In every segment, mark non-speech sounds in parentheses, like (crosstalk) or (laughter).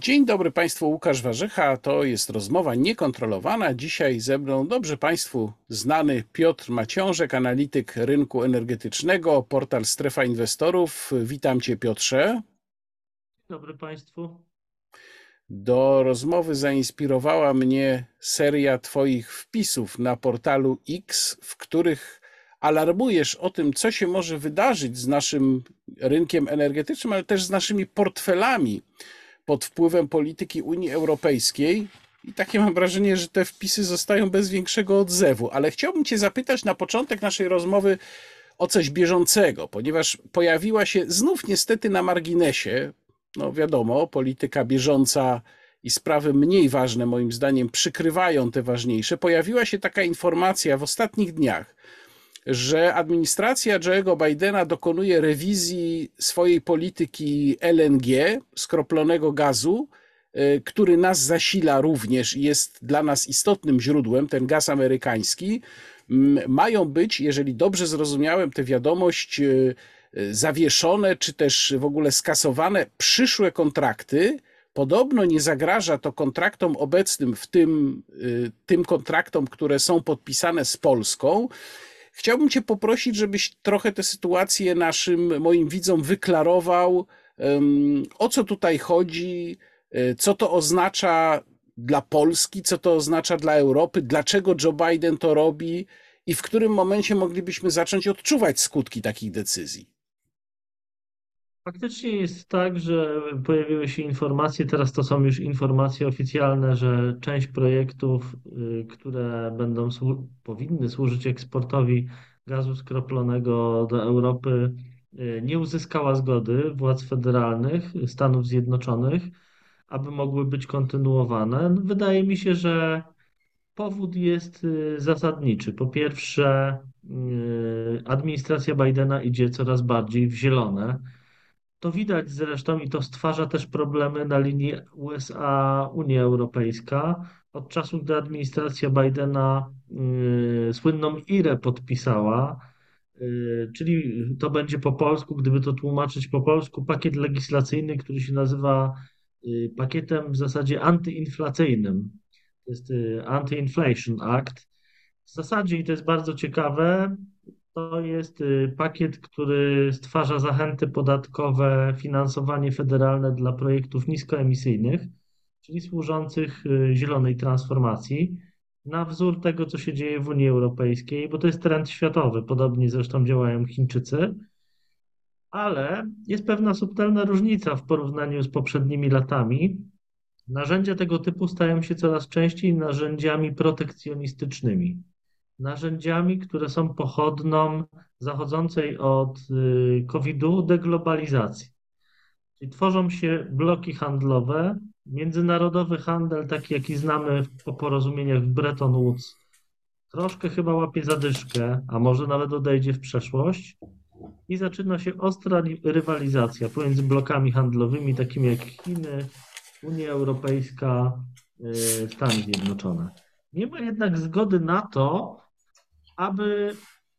Dzień dobry Państwu, Łukasz Warzecha. To jest rozmowa niekontrolowana. Dzisiaj ze mną dobrze Państwu znany Piotr Maciążek, analityk rynku energetycznego, portal Strefa Inwestorów. Witam Cię, Piotrze. Dzień dobry Państwu. Do rozmowy zainspirowała mnie seria Twoich wpisów na portalu X, w których alarmujesz o tym, co się może wydarzyć z naszym rynkiem energetycznym, ale też z naszymi portfelami pod wpływem polityki Unii Europejskiej. I takie mam wrażenie, że te wpisy zostają bez większego odzewu. Ale chciałbym Cię zapytać na początek naszej rozmowy o coś bieżącego, ponieważ pojawiła się znów niestety na marginesie, no wiadomo, polityka bieżąca i sprawy mniej ważne, moim zdaniem, przykrywają te ważniejsze. Pojawiła się taka informacja w ostatnich dniach, że administracja Joe'ego Bidena dokonuje rewizji swojej polityki LNG, skroplonego gazu, y, który nas zasila również i jest dla nas istotnym źródłem, ten gaz amerykański. Mają być, jeżeli dobrze zrozumiałem tę wiadomość, y, zawieszone czy też w ogóle skasowane przyszłe kontrakty. Podobno nie zagraża to kontraktom obecnym, w tym tym kontraktom, które są podpisane z Polską. Chciałbym Cię poprosić, żebyś trochę tę sytuację naszym, moim widzom wyklarował, o co tutaj chodzi, e, co to oznacza dla Polski, co to oznacza dla Europy, dlaczego Joe Biden to robi i w którym momencie moglibyśmy zacząć odczuwać skutki takich decyzji. Faktycznie jest tak, że pojawiły się informacje, teraz to są już informacje oficjalne, że część projektów, y, które będą powinny służyć eksportowi gazu skroplonego do Europy, y, nie uzyskała zgody władz federalnych Stanów Zjednoczonych, aby mogły być kontynuowane. No, wydaje mi się, że powód jest y, zasadniczy. Po pierwsze, administracja Bidena idzie coraz bardziej w zielone to widać zresztą i to stwarza też problemy na linii USA-Unia Europejska. Od czasu, gdy administracja Bidena y, słynną IRę podpisała, y, czyli to będzie po polsku, gdyby to tłumaczyć po polsku, pakiet legislacyjny, który się nazywa y, pakietem w zasadzie antyinflacyjnym. To jest y, Anti-Inflation Act. W zasadzie, i to jest bardzo ciekawe, to jest y, pakiet, który stwarza zachęty podatkowe, finansowanie federalne dla projektów niskoemisyjnych, czyli służących y, zielonej transformacji, na wzór tego, co się dzieje w Unii Europejskiej, bo to jest trend światowy, podobnie zresztą działają Chińczycy, ale jest pewna subtelna różnica w porównaniu z poprzednimi latami. Narzędzia tego typu stają się coraz częściej narzędziami protekcjonistycznymi narzędziami, które są pochodną zachodzącej od y, COVID-u deglobalizacji. Czyli tworzą się bloki handlowe, międzynarodowy handel, taki jaki znamy po porozumieniach w Bretton Woods, troszkę chyba łapie zadyszkę, a może nawet odejdzie w przeszłość i zaczyna się ostra rywalizacja pomiędzy blokami handlowymi, takimi jak Chiny, Unia Europejska, y, Stany Zjednoczone. Nie ma jednak zgody na to, aby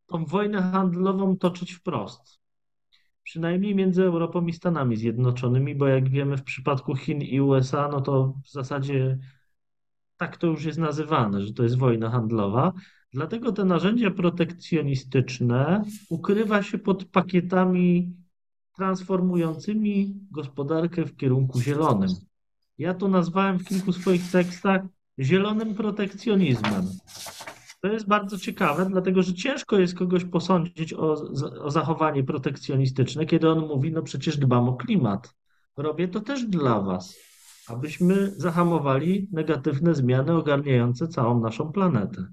tą wojnę handlową toczyć wprost. Przynajmniej między Europą i Stanami Zjednoczonymi, bo jak wiemy, w przypadku Chin i USA, no to w zasadzie tak to już jest nazywane, że to jest wojna handlowa. Dlatego te narzędzia protekcjonistyczne ukrywa się pod pakietami transformującymi gospodarkę w kierunku zielonym. Ja to nazwałem w kilku swoich tekstach zielonym protekcjonizmem. To jest bardzo ciekawe, dlatego że ciężko jest kogoś posądzić o, o zachowanie protekcjonistyczne, kiedy on mówi, no przecież dbam o klimat. Robię to też dla was, abyśmy zahamowali negatywne zmiany ogarniające całą naszą planetę.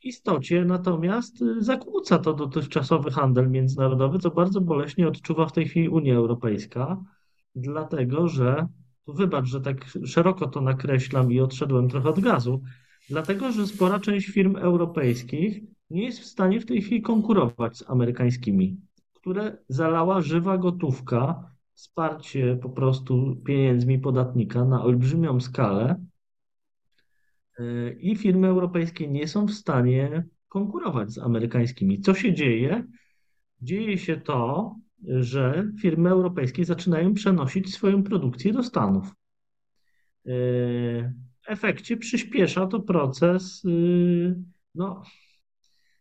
W istocie natomiast zakłóca to dotychczasowy handel międzynarodowy, co bardzo boleśnie odczuwa w tej chwili Unia Europejska, dlatego że, wybacz, że tak szeroko to nakreślam i odszedłem trochę od gazu, Dlatego, że spora część firm europejskich nie jest w stanie w tej chwili konkurować z amerykańskimi, które zalała żywa gotówka, wsparcie po prostu pieniędzmi podatnika na olbrzymią skalę i firmy europejskie nie są w stanie konkurować z amerykańskimi. Co się dzieje? Dzieje się to, że firmy europejskie zaczynają przenosić swoją produkcję do Stanów. Efekcie przyspiesza to proces, no,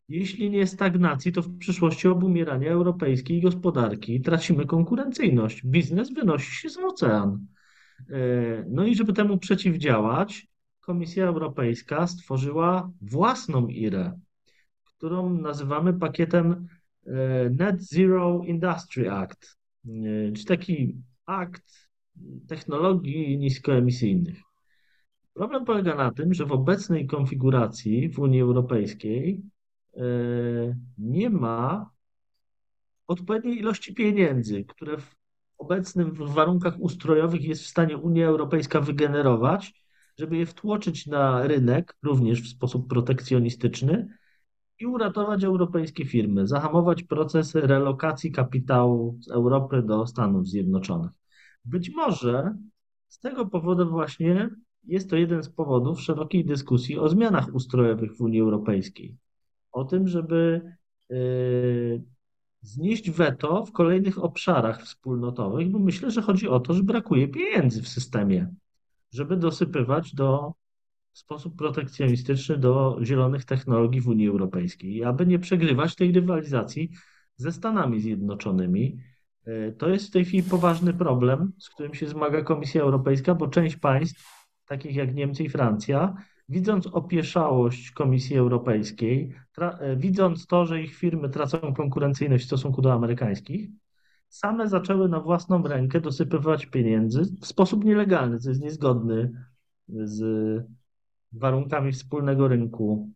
jeśli nie stagnacji, to w przyszłości obumierania europejskiej gospodarki. Tracimy konkurencyjność. Biznes wynosi się z ocean. No i żeby temu przeciwdziałać, Komisja Europejska stworzyła własną IRę, którą nazywamy pakietem e, Net Zero Industry Act, e, czy taki akt technologii niskoemisyjnych. Problem polega na tym, że w obecnej konfiguracji w Unii Europejskiej e, nie ma odpowiedniej ilości pieniędzy, które w obecnych warunkach ustrojowych jest w stanie Unia Europejska wygenerować, żeby je wtłoczyć na rynek, również w sposób protekcjonistyczny, i uratować europejskie firmy, zahamować proces relokacji kapitału z Europy do Stanów Zjednoczonych. Być może z tego powodu właśnie jest to jeden z powodów szerokiej dyskusji o zmianach ustrojowych w Unii Europejskiej. O tym, żeby yy, znieść weto w kolejnych obszarach wspólnotowych, bo myślę, że chodzi o to, że brakuje pieniędzy w systemie żeby dosypywać do w sposób protekcjonistyczny do zielonych technologii w Unii Europejskiej, aby nie przegrywać tej rywalizacji ze Stanami Zjednoczonymi. E, to jest w tej chwili poważny problem, z którym się zmaga Komisja Europejska, bo część państw, takich jak Niemcy i Francja, widząc opieszałość Komisji Europejskiej, e, widząc to, że ich firmy tracą konkurencyjność w stosunku do amerykańskich, same zaczęły na własną rękę dosypywać pieniędzy w sposób nielegalny, co jest niezgodny z warunkami wspólnego rynku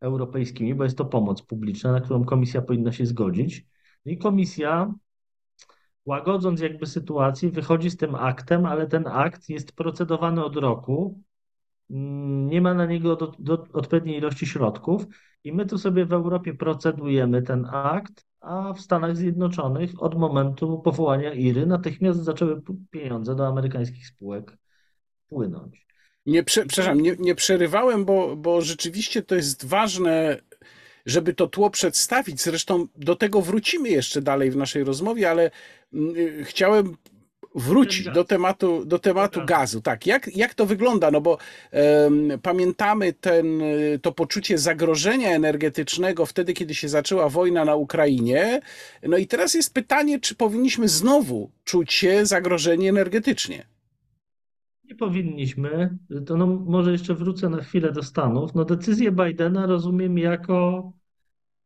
europejskimi, bo jest to pomoc publiczna, na którą komisja powinna się zgodzić. No I komisja, łagodząc jakby sytuację, wychodzi z tym aktem, ale ten akt jest procedowany od roku. Mm, nie ma na niego do, do odpowiedniej ilości środków, i my tu sobie w Europie procedujemy ten akt, a w Stanach Zjednoczonych od momentu powołania IRY natychmiast zaczęły pieniądze do amerykańskich spółek płynąć. Nie, przepraszam, nie, nie przerywałem, bo, bo rzeczywiście to jest ważne, żeby to tło przedstawić. Zresztą do tego wrócimy jeszcze dalej w naszej rozmowie, ale mm, chciałem wrócić do tematu, do tematu gazu. Tak, jak, jak to wygląda? No bo um, pamiętamy ten, to poczucie zagrożenia energetycznego wtedy, kiedy się zaczęła wojna na Ukrainie. No i teraz jest pytanie, czy powinniśmy znowu czuć się zagrożeni energetycznie? Powinniśmy. To no, może jeszcze wrócę na chwilę do Stanów. No decyzję Bidena rozumiem jako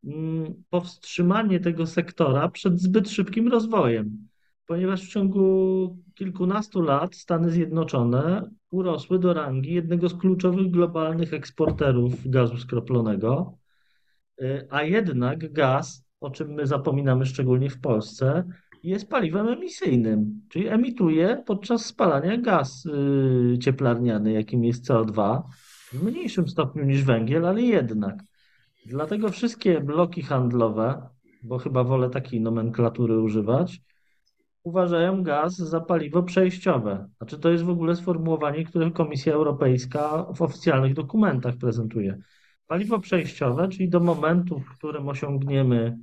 mm, powstrzymanie tego sektora przed zbyt szybkim rozwojem ponieważ w ciągu kilkunastu lat Stany Zjednoczone urosły do rangi jednego z kluczowych globalnych eksporterów gazu skroplonego, y, a jednak gaz, o czym my zapominamy szczególnie w Polsce, jest paliwem emisyjnym, czyli emituje podczas spalania gaz y, cieplarniany, jakim jest CO2, w mniejszym stopniu niż węgiel, ale jednak. Dlatego wszystkie bloki handlowe, bo chyba wolę takiej nomenklatury używać, uważają gaz za paliwo przejściowe. Znaczy to jest w ogóle sformułowanie, które Komisja Europejska w oficjalnych dokumentach prezentuje. Paliwo przejściowe, czyli do momentu, w którym osiągniemy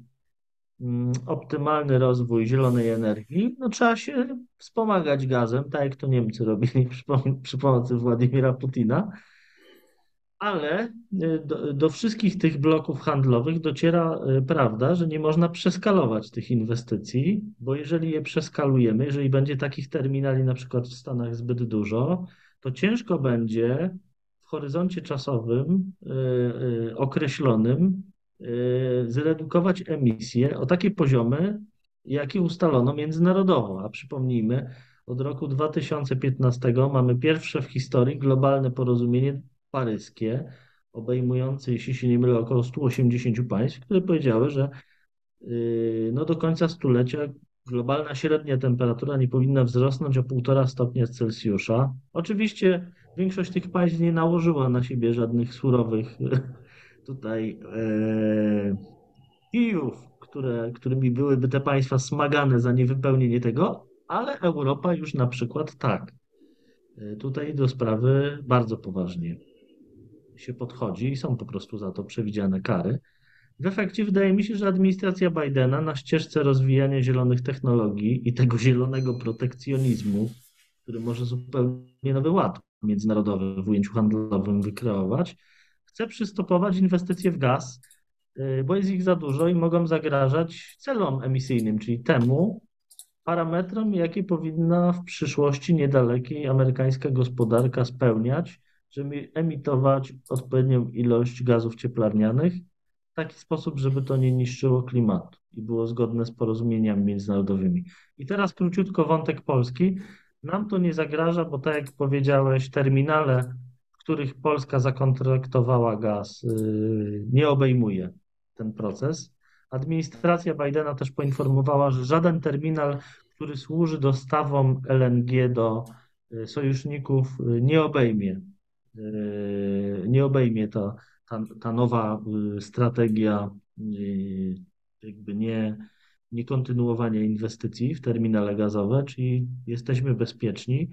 optymalny rozwój zielonej energii, no trzeba się wspomagać gazem, tak jak to Niemcy robili (laughs) przy, przy pomocy Władimira Putina. Ale y, do, do, wszystkich tych bloków handlowych dociera y, prawda, że nie można przeskalować tych inwestycji, bo jeżeli je przeskalujemy, jeżeli będzie takich terminali na przykład w Stanach zbyt dużo, to ciężko będzie w horyzoncie czasowym y, określonym zredukować emisje o takie poziomy, jakie ustalono międzynarodowo. A przypomnijmy, od roku 2015 mamy pierwsze w historii globalne porozumienie paryskie, obejmujące, jeśli się nie mylę, około 180 państw, które powiedziały, że yy, no do końca stulecia globalna średnia temperatura nie powinna wzrosnąć o 1,5 stopnia Celsjusza. Oczywiście większość tych państw nie nałożyła na siebie żadnych surowych tutaj e, kijów, które, którymi byłyby te państwa smagane za niewypełnienie tego, ale Europa już na przykład tak. E, tutaj do sprawy bardzo poważnie się podchodzi i są po prostu za to przewidziane kary. W efekcie wydaje mi się, że administracja Bidena na ścieżce rozwijania zielonych technologii i tego zielonego protekcjonizmu, który może zupełnie nowy ład międzynarodowy w ujęciu handlowym wykreować, chce przystopować inwestycje w gaz, y, bo jest ich za dużo i mogą zagrażać celom emisyjnym, czyli temu parametrom, jakie powinna w przyszłości niedalekiej amerykańska gospodarka spełniać, żeby emitować odpowiednią ilość gazów cieplarnianych w taki sposób, żeby to nie niszczyło klimatu i było zgodne z porozumieniami międzynarodowymi. I teraz króciutko wątek polski. Nam to nie zagraża, bo tak jak powiedziałeś, terminale, których Polska zakontraktowała gaz, yy, nie obejmuje ten proces. Administracja Bidena też poinformowała, że żaden terminal, który służy dostawom LNG do yy, sojuszników, yy, nie obejmie, nie obejmie ta, ta, ta nowa strategia jakby nie nie inwestycji w terminale gazowe, czyli jesteśmy bezpieczni.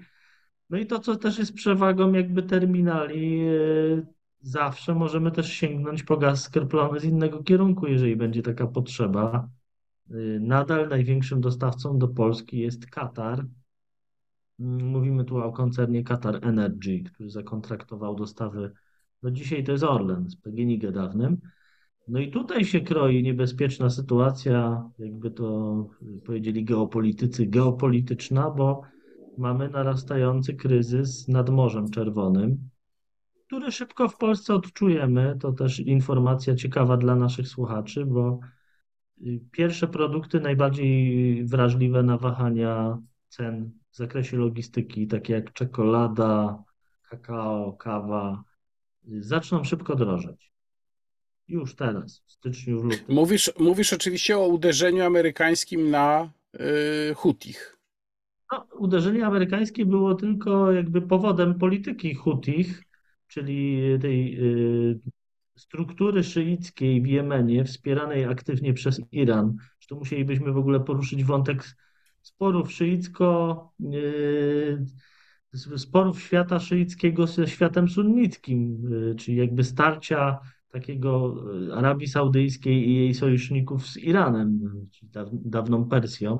No i to, co też jest przewagą jakby terminali, e, zawsze możemy też sięgnąć po gaz skreplony z innego kierunku, jeżeli będzie taka potrzeba. E, nadal największym dostawcą do Polski jest Katar. Mm, mówimy tu o koncernie Qatar Energy, który zakontraktował dostawy, no dzisiaj to jest Orlen z PGNiG dawnym, no i tutaj się kroi niebezpieczna sytuacja, jakby to powiedzieli geopolitycy, geopolityczna, bo mamy narastający kryzys nad Morzem Czerwonym, który szybko w Polsce odczujemy. To też informacja ciekawa dla naszych słuchaczy, bo y, pierwsze produkty najbardziej wrażliwe na wahania cen w zakresie logistyki, takie jak czekolada, kakao, kawa, y, zaczną szybko drożeć. Już teraz, w styczniu, w lutym. Mówisz, mówisz oczywiście o uderzeniu amerykańskim na y, Hutich. No, uderzenie amerykańskie było tylko jakby powodem polityki Hutich, czyli tej y, struktury szyickiej w Jemenie, wspieranej aktywnie przez Iran. Zresztą musielibyśmy w ogóle poruszyć wątek sporów szyicko, y, sporów świata szyickiego ze światem sunnickim, y, czyli jakby starcia takiego Arabii Saudyjskiej i jej sojuszników z Iranem, czyli dawną Persją.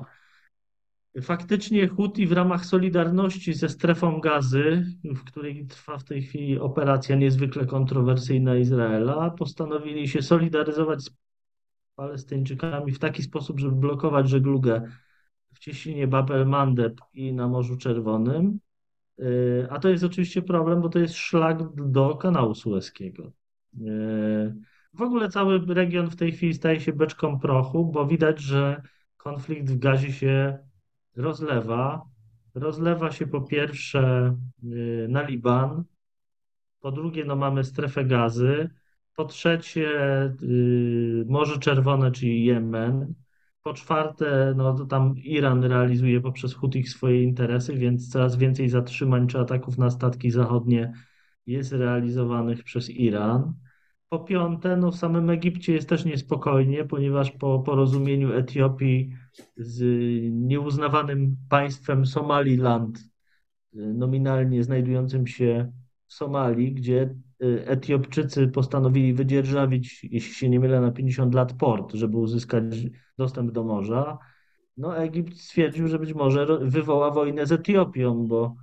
Faktycznie Huti w ramach solidarności ze strefą gazy, w której trwa w tej chwili operacja niezwykle kontrowersyjna Izraela, postanowili się solidaryzować z Palestyńczykami w taki sposób, żeby blokować żeglugę w cieśninie Bab el-Mandeb i na Morzu Czerwonym. E, a to jest oczywiście problem, bo to jest szlak do kanału sueskiego. W ogóle cały region w tej chwili staje się beczką prochu, bo widać, że konflikt w gazie się rozlewa. Rozlewa się po pierwsze y, na Liban, po drugie no mamy strefę gazy, po trzecie y, Morze Czerwone, czyli Jemen, po czwarte no to tam Iran realizuje poprzez Hutich swoje interesy, więc coraz więcej zatrzymań czy ataków na statki zachodnie jest realizowanych przez Iran. Po piąte, no w samym Egipcie jest też niespokojnie, ponieważ po porozumieniu Etiopii z nieuznawanym państwem Somaliland, nominalnie znajdującym się w Somalii, gdzie y, Etiopczycy postanowili wydzierżawić, jeśli się nie mylę, na 50 lat port, żeby uzyskać dostęp do morza. No, Egipt stwierdził, że być może wywoła wojnę z Etiopią, bo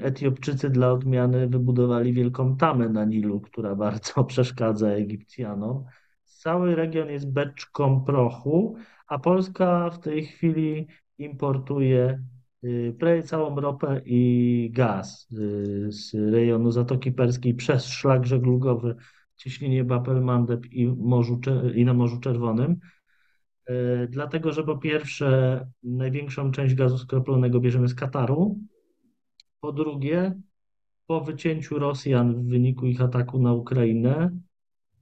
Etiopczycy dla odmiany wybudowali wielką tamę na Nilu, która bardzo (laughs) przeszkadza Egipcjanom. Cały region jest beczką prochu, a Polska w tej chwili importuje y, prawie całą ropę i gaz y, z rejonu Zatoki Perskiej przez szlak żeglugowy w cieśninie Bab-el-Mandeb i, Morzu, i na Morzu Czerwonym. Y, dlatego, że po pierwsze największą część gazu skroplonego bierzemy z Kataru, po drugie, po wycięciu Rosjan w wyniku ich ataku na Ukrainę,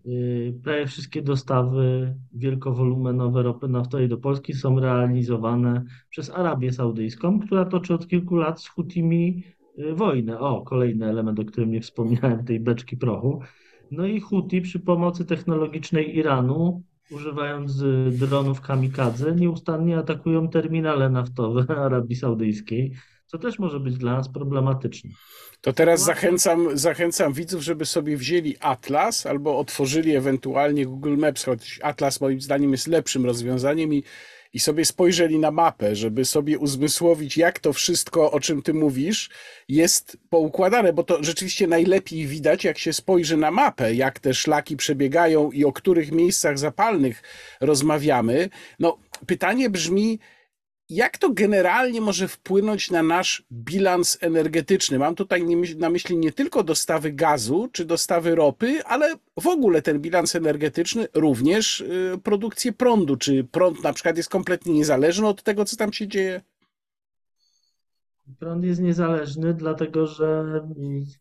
y, prawie wszystkie dostawy wielkowolumenowe ropy naftowej do Polski są realizowane przez Arabię Saudyjską, która toczy od kilku lat z Hutimi y, wojnę. O, kolejny element, o którym nie wspomniałem, tej beczki prochu. No i Huti przy pomocy technologicznej Iranu, używając y, dronów kamikadze, nieustannie atakują terminale naftowe (laughs) Arabii Saudyjskiej co też może być dla nas problematyczne. To teraz zachęcam, zachęcam widzów, żeby sobie wzięli Atlas albo otworzyli ewentualnie Google Maps, choć Atlas moim zdaniem jest lepszym rozwiązaniem i, i sobie spojrzeli na mapę, żeby sobie uzmysłowić, jak to wszystko, o czym ty mówisz, jest poukładane, bo to rzeczywiście najlepiej widać, jak się spojrzy na mapę, jak te szlaki przebiegają i o których miejscach zapalnych rozmawiamy. No, pytanie brzmi, jak to generalnie może wpłynąć na nasz bilans energetyczny? Mam tutaj na myśli nie tylko dostawy gazu czy dostawy ropy, ale w ogóle ten bilans energetyczny, również y, produkcję prądu. Czy prąd na przykład jest kompletnie niezależny od tego, co tam się dzieje? Prąd jest niezależny, dlatego że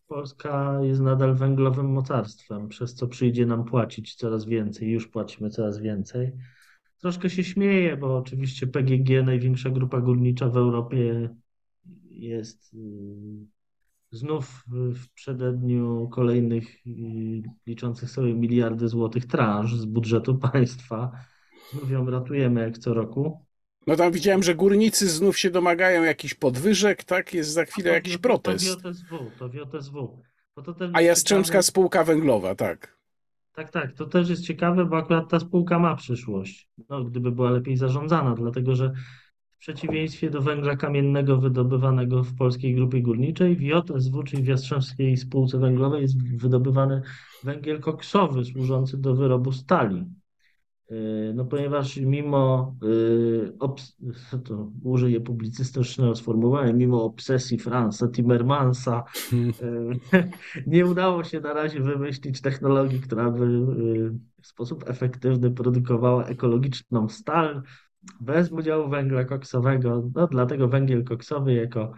Polska jest nadal węglowym mocarstwem, przez co przyjdzie nam płacić coraz więcej. Już płacimy coraz więcej. Troszkę się śmieję, bo oczywiście PGG, największa grupa górnicza w Europie, jest y, znów w przededniu kolejnych y, liczących sobie miliardy złotych transz z budżetu (laughs) państwa. Znów ją ratujemy jak co roku. No tam widziałem, że górnicy znów się domagają jakichś podwyżek, tak? Jest za chwilę jakiś protest. To WJSW, to WJSW. To A Jastrzębska Spółka Węglowa, tak. Tak, tak, to też jest ciekawe, bo akurat ta spółka ma przyszłość, no, gdyby była lepiej zarządzana, dlatego że w przeciwieństwie do węgla kamiennego wydobywanego w polskiej grupie górniczej, w JSW, czyli w Jastrzębskiej Spółce Węglowej jest wydobywany węgiel koksowy służący do wyrobu stali. E, no ponieważ mimo, e, to użyję publicystycznego sformułowania, mimo obsesji Franza Timmermansa, e, (laughs) nie udało się na razie wymyślić technologii, która by w sposób efektywny produkowała ekologiczną stal bez udziału węgla koksowego. No, dlatego węgiel koksowy jako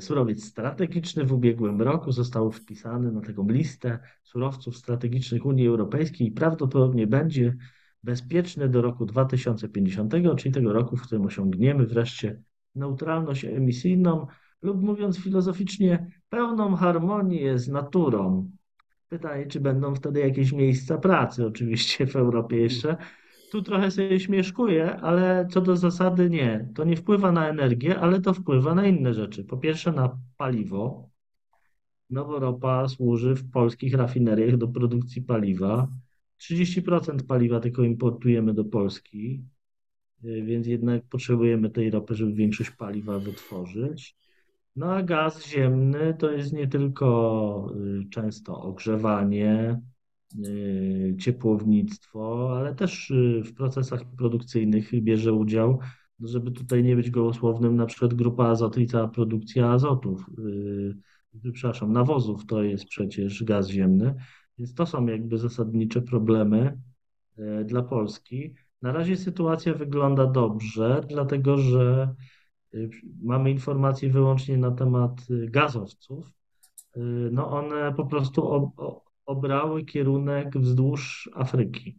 surowiec strategiczny w ubiegłym roku został wpisany na taką listę surowców strategicznych Unii Europejskiej i prawdopodobnie będzie bezpieczny do roku 2050, czyli tego roku, w którym osiągniemy wreszcie neutralność emisyjną lub mówiąc filozoficznie, pełną harmonię z naturą. Pytanie, czy będą wtedy jakieś miejsca pracy, oczywiście w Europie jeszcze. Tu trochę sobie śmieszkuję, ale co do zasady nie. To nie wpływa na energię, ale to wpływa na inne rzeczy. Po pierwsze na paliwo. No bo ropa służy w polskich rafineriach do produkcji paliwa. 30% paliwa tylko importujemy do Polski, y, więc jednak potrzebujemy tej ropy, żeby większość paliwa wytworzyć. No a gaz ziemny to jest nie tylko y, często ogrzewanie, y, ciepłownictwo, ale też w procesach produkcyjnych bierze udział, żeby tutaj nie być gołosłownym, na przykład grupa azotu i cała produkcja azotów, przepraszam, nawozów to jest przecież gaz ziemny. Więc to są jakby zasadnicze problemy e, dla Polski. Na razie sytuacja wygląda dobrze, dlatego że e, mamy informacje wyłącznie na temat e, gazowców. No one po prostu obrały kierunek wzdłuż Afryki.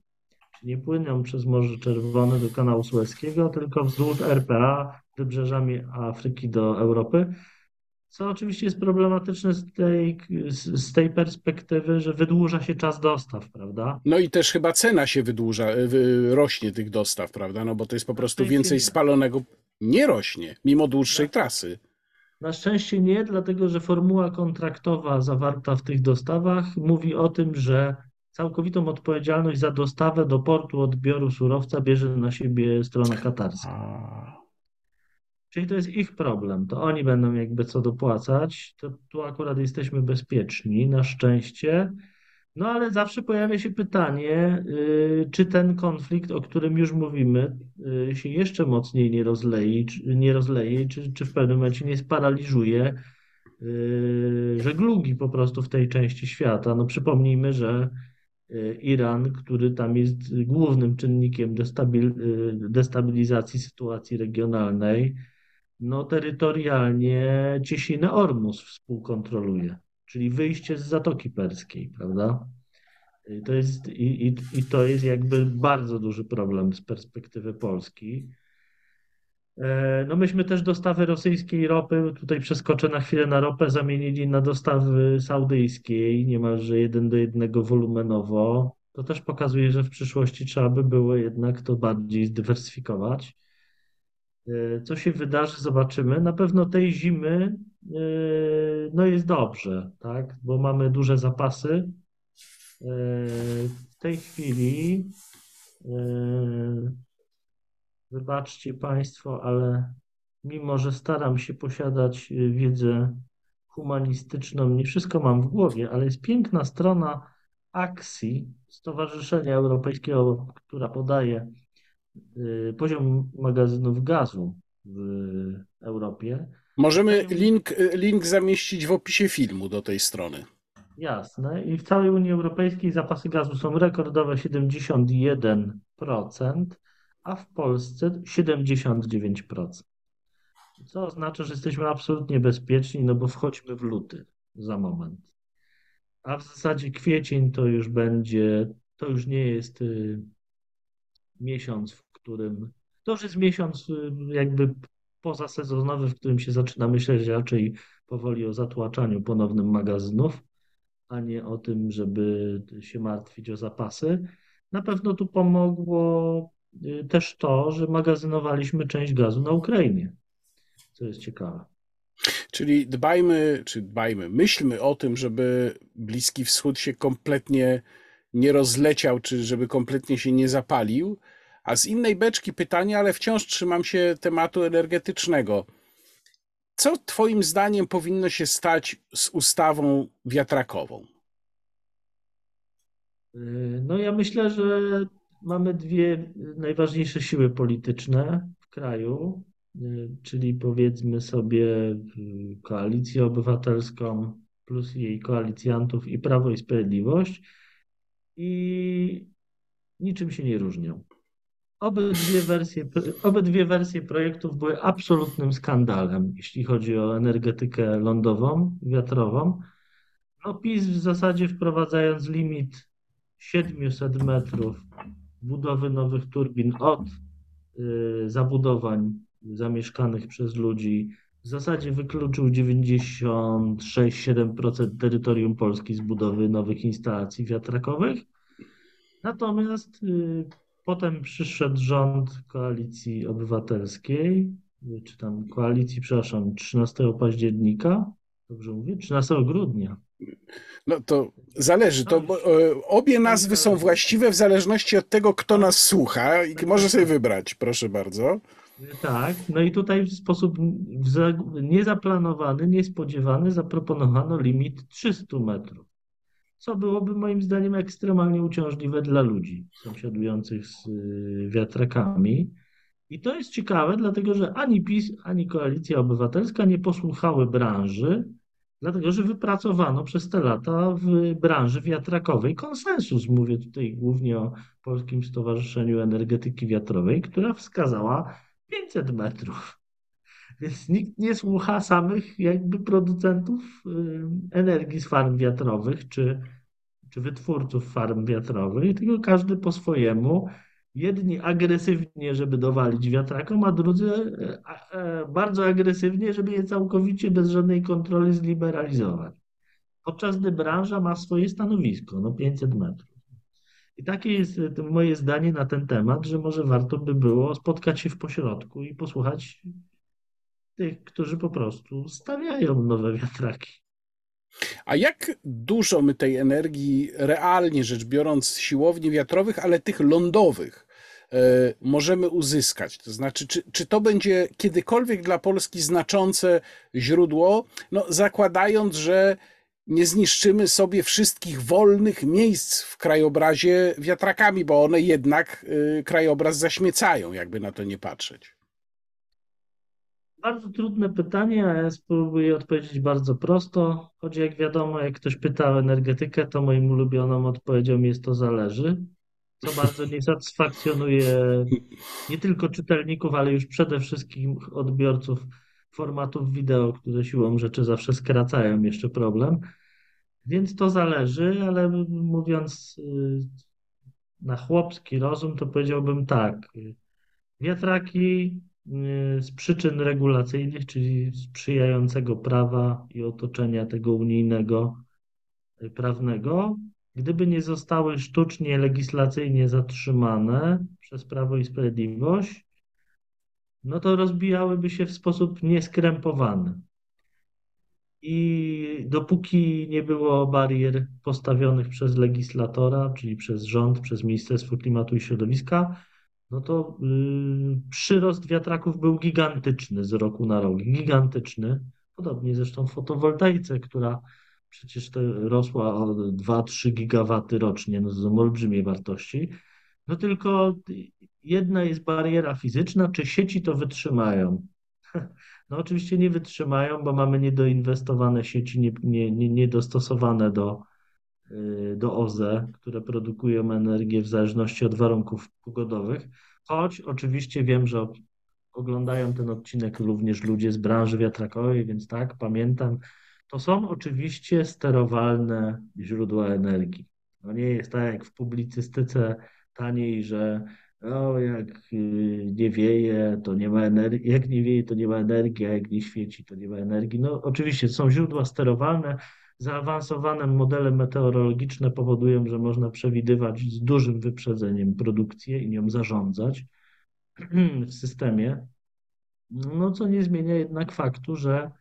Nie płyną przez Morze Czerwone do kanału Sueskiego, tylko wzdłuż RPA, wybrzeżami Afryki do Europy. Co oczywiście jest problematyczne z tej, z tej perspektywy, że wydłuża się czas dostaw, prawda? No i też chyba cena się wydłuża, e, rośnie tych dostaw, prawda? No bo to jest po prostu więcej spalonego. Nie rośnie, mimo dłuższej trasy. Na szczęście nie, dlatego że formuła kontraktowa zawarta w tych dostawach mówi o tym, że całkowitą odpowiedzialność za dostawę do portu odbioru surowca bierze na siebie strona katarska. Czyli to jest ich problem, to oni będą jakby co dopłacać. To tu akurat jesteśmy bezpieczni, na szczęście. No ale zawsze pojawia się pytanie, yy, czy ten konflikt, o którym już mówimy, yy, się jeszcze mocniej nie rozleje, nie rozleje, czy, czy w pewnym momencie nie sparaliżuje yy, żeglugi po prostu w tej części świata. No przypomnijmy, że Iran, który tam jest głównym czynnikiem destabil, destabilizacji sytuacji regionalnej, no terytorialnie Cieśninę Ormus współkontroluje, czyli wyjście z Zatoki Perskiej, prawda? I to jest, i, i, i to jest jakby bardzo duży problem z perspektywy Polski. E, no myśmy też dostawy rosyjskiej ropy, tutaj przeskoczę na chwilę na ropę, zamienili na dostawy saudyjskiej, niemalże jeden do jednego wolumenowo. To też pokazuje, że w przyszłości trzeba by było jednak to bardziej zdywersyfikować. E, co się wydarzy, zobaczymy. Na pewno tej zimy e, no jest dobrze, tak? bo mamy duże zapasy. E, w tej chwili Wybaczcie Państwo, ale mimo, że staram się posiadać y, wiedzę humanistyczną, nie wszystko mam w głowie, ale jest piękna strona AXI, Stowarzyszenia Europejskiego, która podaje y, poziom magazynów gazu w Europie. Możemy link, link zamieścić w opisie filmu do tej strony. Jasne. I w całej Unii Europejskiej zapasy gazu są rekordowe 71%, a w Polsce 79%. Co oznacza, że jesteśmy absolutnie bezpieczni, no bo wchodźmy w luty za moment. A w zasadzie kwiecień to już będzie, to już nie jest y, miesiąc, w którym, to już jest miesiąc y, jakby pozasezonowy, w którym się zaczyna myśleć raczej powoli o zatłaczaniu ponownym magazynów, a nie o tym, żeby się martwić o zapasy. Na pewno tu pomogło y, też to, że magazynowaliśmy część gazu na Ukrainie, co jest ciekawe. Czyli dbajmy, czy dbajmy, myślmy o tym, żeby Bliski Wschód się kompletnie nie rozleciał, czy żeby kompletnie się nie zapalił. A z innej beczki pytanie, ale wciąż trzymam się tematu energetycznego. Co Twoim zdaniem powinno się stać z ustawą wiatrakową? No, ja myślę, że mamy dwie najważniejsze siły polityczne w kraju, czyli powiedzmy sobie koalicję obywatelską plus jej koalicjantów i Prawo i Sprawiedliwość i niczym się nie różnią. Obydwie wersje, obydwie wersje projektów były absolutnym skandalem, jeśli chodzi o energetykę lądową, wiatrową. No PiS w zasadzie wprowadzając limit 700 metrów budowy nowych turbin od y, zabudowań zamieszkanych przez ludzi, w zasadzie wykluczył 96-7% terytorium Polski z budowy nowych instalacji wiatrakowych. Natomiast y, Potem przyszedł rząd koalicji obywatelskiej, czy tam koalicji, przepraszam, 13 października, dobrze mówię? 13 grudnia. No to zależy. To, e, obie nazwy są właściwe w zależności od tego, kto nas słucha i może sobie wybrać, proszę bardzo. Tak, no i tutaj w sposób niezaplanowany, niespodziewany zaproponowano limit 300 metrów co byłoby moim zdaniem ekstremalnie uciążliwe dla ludzi sąsiadujących z y, wiatrakami. I to jest ciekawe, dlatego że ani PiS, ani Koalicja Obywatelska nie posłuchały branży, dlatego że wypracowano przez te lata w branży wiatrakowej konsensus. Mówię tutaj głównie o Polskim Stowarzyszeniu Energetyki Wiatrowej, która wskazała 500 metrów. Więc nikt nie słucha samych jakby producentów y, energii z farm wiatrowych czy, czy wytwórców farm wiatrowych, tylko każdy po swojemu. Jedni agresywnie, żeby dowalić wiatrakom, a drudzy e, e, bardzo agresywnie, żeby je całkowicie bez żadnej kontroli zliberalizować. Podczas gdy branża ma swoje stanowisko, no 500 metrów. I takie jest moje zdanie na ten temat, że może warto by było spotkać się w pośrodku i posłuchać tych, którzy po prostu stawiają nowe wiatraki. A jak dużo my tej energii, realnie rzecz biorąc, siłowni wiatrowych, ale tych lądowych, e, możemy uzyskać? To znaczy, czy, czy to będzie kiedykolwiek dla Polski znaczące źródło, no, zakładając, że nie zniszczymy sobie wszystkich wolnych miejsc w krajobrazie wiatrakami, bo one jednak e, krajobraz zaśmiecają, jakby na to nie patrzeć. Bardzo trudne pytanie, a ja spróbuję odpowiedzieć bardzo prosto. Choć jak wiadomo, jak ktoś pyta o energetykę, to moim ulubioną odpowiedzią jest to zależy, co bardzo nie satysfakcjonuje nie tylko czytelników, ale już przede wszystkim odbiorców formatów wideo, które siłą rzeczy zawsze skracają jeszcze problem. Więc to zależy, ale mówiąc y, na chłopski rozum, to powiedziałbym tak. Wiatraki Y, z przyczyn regulacyjnych, czyli sprzyjającego prawa i otoczenia tego unijnego y, prawnego, gdyby nie zostały sztucznie legislacyjnie zatrzymane przez Prawo i Sprawiedliwość, no to rozbijałyby się w sposób nieskrępowany. I dopóki nie było barier postawionych przez legislatora, czyli przez rząd, przez Ministerstwo Klimatu i Środowiska, no to yy, przyrost wiatraków był gigantyczny z roku na rok. Gigantyczny. Podobnie zresztą w fotowoltaice, która przecież rosła o 2-3 gigawaty rocznie. No to są olbrzymie wartości. No tylko jedna jest bariera fizyczna, czy sieci to wytrzymają. (laughs) No oczywiście nie wytrzymają, bo mamy niedoinwestowane sieci, nie, nie, nie, niedostosowane do, y, do OZE, które produkują energię w zależności od warunków pogodowych. Choć oczywiście wiem, że oglądają ten odcinek również ludzie z branży wiatrakowej, więc tak, pamiętam. To są oczywiście sterowalne źródła energii. No nie jest tak jak w publicystyce taniej, że o, jak y, nie wieje, to nie ma energii, jak nie wieje, to nie ma energii, a jak nie świeci, to nie ma energii. No oczywiście są źródła sterowalne, zaawansowane modele meteorologiczne powodują, że można przewidywać z dużym wyprzedzeniem produkcję i nią zarządzać (clears throat) w systemie. No co nie zmienia jednak faktu, że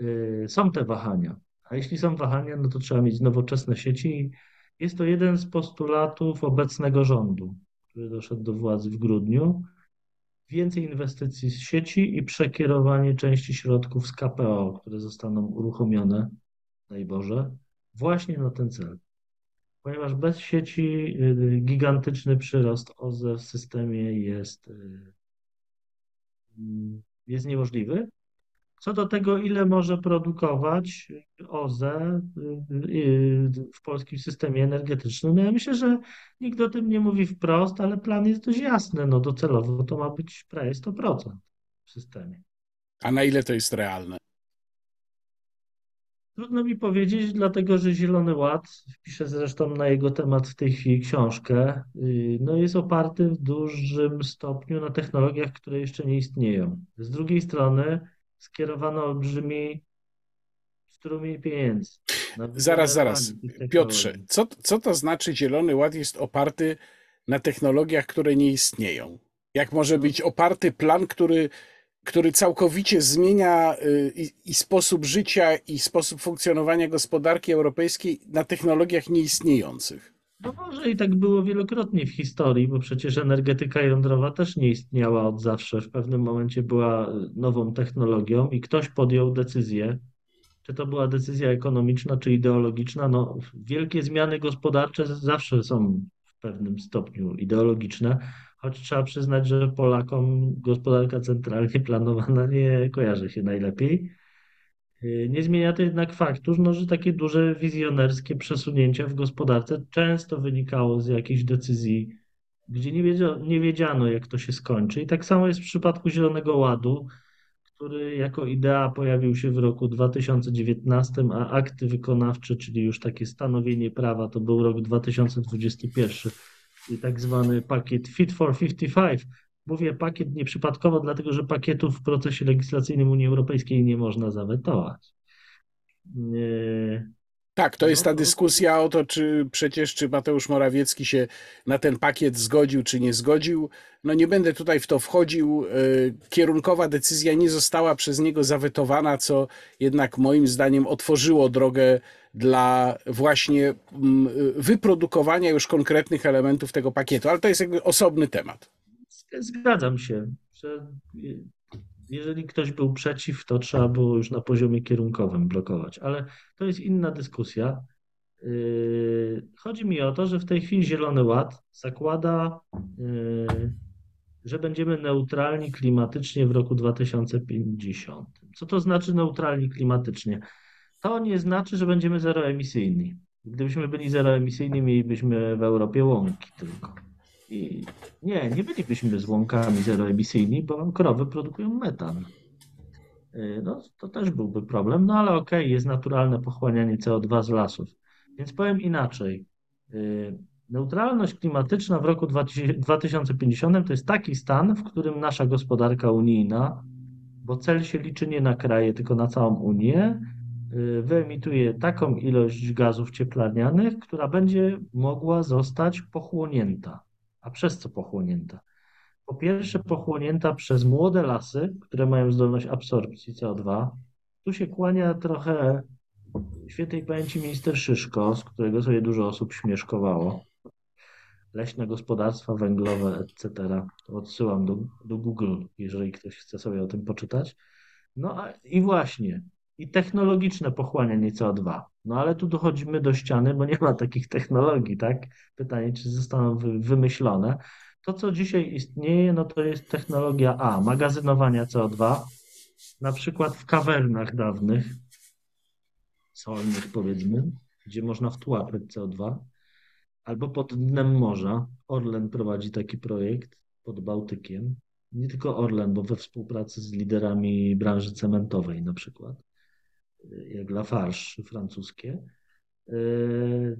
y, są te wahania. A jeśli są wahania, no to trzeba mieć nowoczesne sieci. Jest to jeden z postulatów obecnego rządu który doszedł do władzy w grudniu, więcej inwestycji z sieci i przekierowanie części środków z KPO, które zostaną uruchomione, daj Boże, właśnie na ten cel. Ponieważ bez sieci y, gigantyczny przyrost OZE w systemie jest, y, jest niemożliwy, co do tego, ile może produkować OZE y, y, w polskim systemie energetycznym, no ja myślę, że nikt o tym nie mówi wprost, ale plan jest dość jasny. No docelowo to ma być prawie 100% w systemie. A na ile to jest realne? Trudno mi powiedzieć, dlatego że Zielony Ład, piszę zresztą na jego temat w tej chwili książkę, y, no jest oparty w dużym stopniu na technologiach, które jeszcze nie istnieją. Z drugiej strony skierowano olbrzymi strumień pieniędzy. Zaraz, zaraz. Piotrze, co, co to znaczy Zielony Ład jest oparty na technologiach, które nie istnieją? Jak może być oparty plan, który, który całkowicie zmienia y, i, i sposób życia, i sposób funkcjonowania gospodarki europejskiej na technologiach nieistniejących? No może i tak było wielokrotnie w historii, bo przecież energetyka jądrowa też nie istniała od zawsze. W pewnym momencie była nową technologią i ktoś podjął decyzję, czy to była decyzja ekonomiczna, czy ideologiczna. No, wielkie zmiany gospodarcze zawsze są w pewnym stopniu ideologiczne, choć trzeba przyznać, że Polakom gospodarka centralnie (laughs) planowana nie kojarzy się najlepiej. Y, nie zmienia to jednak faktu, no, że takie duże wizjonerskie przesunięcia w gospodarce często wynikało z jakiejś decyzji, gdzie nie, wiedziano, nie wiedziano, jak to się skończy. I tak samo jest w przypadku Zielonego Ładu, który jako idea pojawił się w roku 2019, a akty wykonawcze, czyli już takie stanowienie prawa, to był rok 2021 i tak zwany pakiet Fit for 55, Mówię pakiet nieprzypadkowo, dlatego że pakietów w procesie legislacyjnym Unii Europejskiej nie można zawetować. Tak, to jest ta no, dyskusja o to, czy przecież czy Mateusz Morawiecki się na ten pakiet zgodził, czy nie zgodził. No nie będę tutaj w to wchodził. E, kierunkowa decyzja nie została przez niego zawetowana, co jednak moim zdaniem otworzyło drogę dla właśnie mm, wyprodukowania już konkretnych elementów tego pakietu, ale to jest jakby osobny temat. Zgadzam się, że jeżeli ktoś był przeciw, to trzeba było już na poziomie kierunkowym blokować, ale to jest inna dyskusja. Yy, chodzi mi o to, że w tej chwili Zielony Ład zakłada, yy, że będziemy neutralni klimatycznie w roku 2050. Co to znaczy neutralni klimatycznie? To nie znaczy, że będziemy zeroemisyjni. Gdybyśmy byli zeroemisyjni, mielibyśmy w Europie łąki tylko. I nie, nie bylibyśmy złomkami zeroemisyjni, bo krowy produkują metan. Y, no, to też byłby problem, no ale okej, okay, jest naturalne pochłanianie CO2 z lasów. Więc powiem inaczej. Y, neutralność klimatyczna w roku 2050 to jest taki stan, w którym nasza gospodarka unijna, bo cel się liczy nie na kraje, tylko na całą Unię, y, wyemituje taką ilość gazów cieplarnianych, która będzie mogła zostać pochłonięta. A przez co pochłonięta? Po pierwsze, pochłonięta przez młode lasy, które mają zdolność absorpcji CO2. Tu się kłania trochę świętej pamięci minister Szyszko, z którego sobie dużo osób śmieszkowało. leśne gospodarstwa węglowe, etc. To odsyłam do, do Google, jeżeli ktoś chce sobie o tym poczytać. No a, i właśnie, i technologiczne pochłanianie CO2. No ale tu dochodzimy do ściany, bo nie ma takich technologii, tak? Pytanie, czy zostaną wy, wymyślone. To, co dzisiaj istnieje, no to jest technologia A, magazynowania CO2, na przykład w kawernach dawnych, solnych powiedzmy, gdzie można wtłaczać CO2, albo pod dnem morza. Orlen prowadzi taki projekt pod Bałtykiem. Nie tylko Orlen, bo we współpracy z liderami branży cementowej na przykład, jak Lafarge francuskie.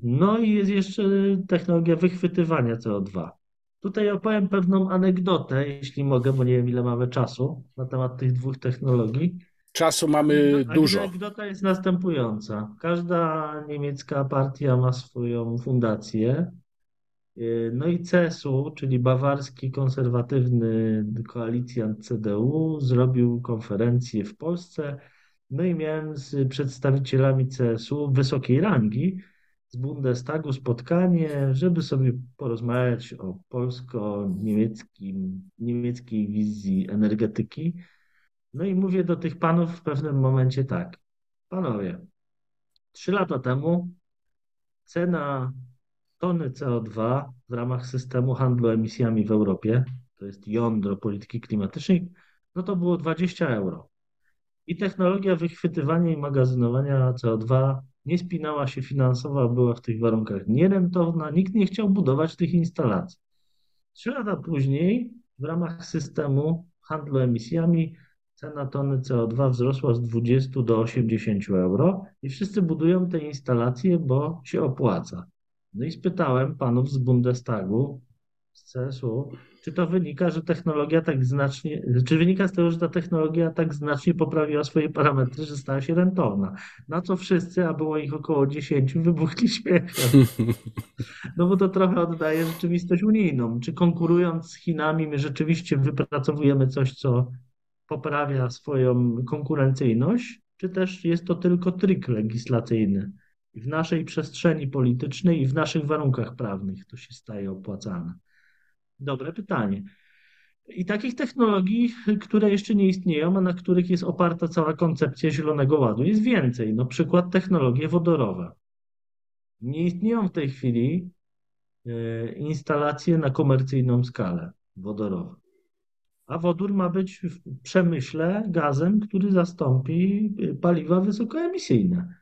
No i jest jeszcze technologia wychwytywania CO2. Tutaj opowiem pewną anegdotę, jeśli mogę, bo nie wiem ile mamy czasu na temat tych dwóch technologii. Czasu mamy No, dużo. Anegdota jest następująca. Każda niemiecka partia ma swoją fundację. Yy, No i CSU, czyli bawarski konserwatywny koalicjant CDU, zrobił konferencję w Polsce. No i miałem z przedstawicielami CSU wysokiej rangi z Bundestagu spotkanie, żeby sobie porozmawiać o polsko-niemieckim, niemieckiej wizji energetyki. No i mówię do tych panów w pewnym momencie tak. Panowie, trzy lata temu cena tony CO2 w ramach systemu handlu emisjami w Europie, to jest jądro polityki klimatycznej, no to było 20 euro. I technologia wychwytywania i magazynowania CO2 nie spinała się finansowo, była w tych warunkach nierentowna, nikt nie chciał budować tych instalacji. Trzy lata później w ramach systemu handlu emisjami cena tony CO2 wzrosła z 20 do 80 euro i wszyscy budują te instalacje, bo się opłaca. No i spytałem panów z Bundestagu, czy to wynika, że technologia tak znacznie, czy wynika z tego, że ta technologia tak znacznie poprawiła swoje parametry, że stała się rentowna. Na co wszyscy, a było ich około 10, wybuchli śmiechem. (laughs) No bo to trochę oddaje rzeczywistość unijną. Czy konkurując z Chinami, my rzeczywiście wypracowujemy coś, co poprawia swoją konkurencyjność, czy też jest to tylko tryk legislacyjny? W naszej przestrzeni politycznej i w naszych warunkach prawnych to się staje opłacalne. Dobre pytanie. I takich technologii, które jeszcze nie istnieją, a na których jest oparta cała koncepcja Zielonego Ładu, jest więcej. No przykład technologie wodorowe. Nie istnieją w tej chwili e, instalacje na komercyjną skalę wodorowe. A wodór ma być w przemyśle gazem, który zastąpi e, paliwa wysokoemisyjne.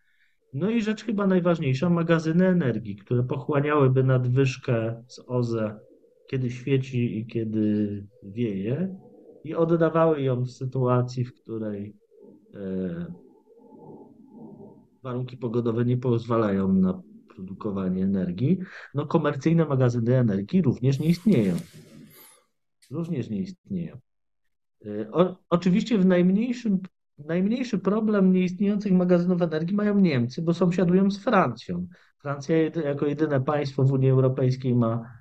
No i rzecz chyba najważniejsza, magazyny energii, które pochłaniałyby nadwyżkę z OZE, kiedy świeci i kiedy wieje, i oddawały ją w sytuacji, w której e, warunki pogodowe nie pozwalają na produkowanie energii. No komercyjne magazyny energii również nie istnieją. Również nie istnieją. E, O, oczywiście w najmniejszym Najmniejszy problem nieistniejących magazynów energii mają Niemcy, bo sąsiadują z Francją. Francja jako jedyne państwo w Unii Europejskiej ma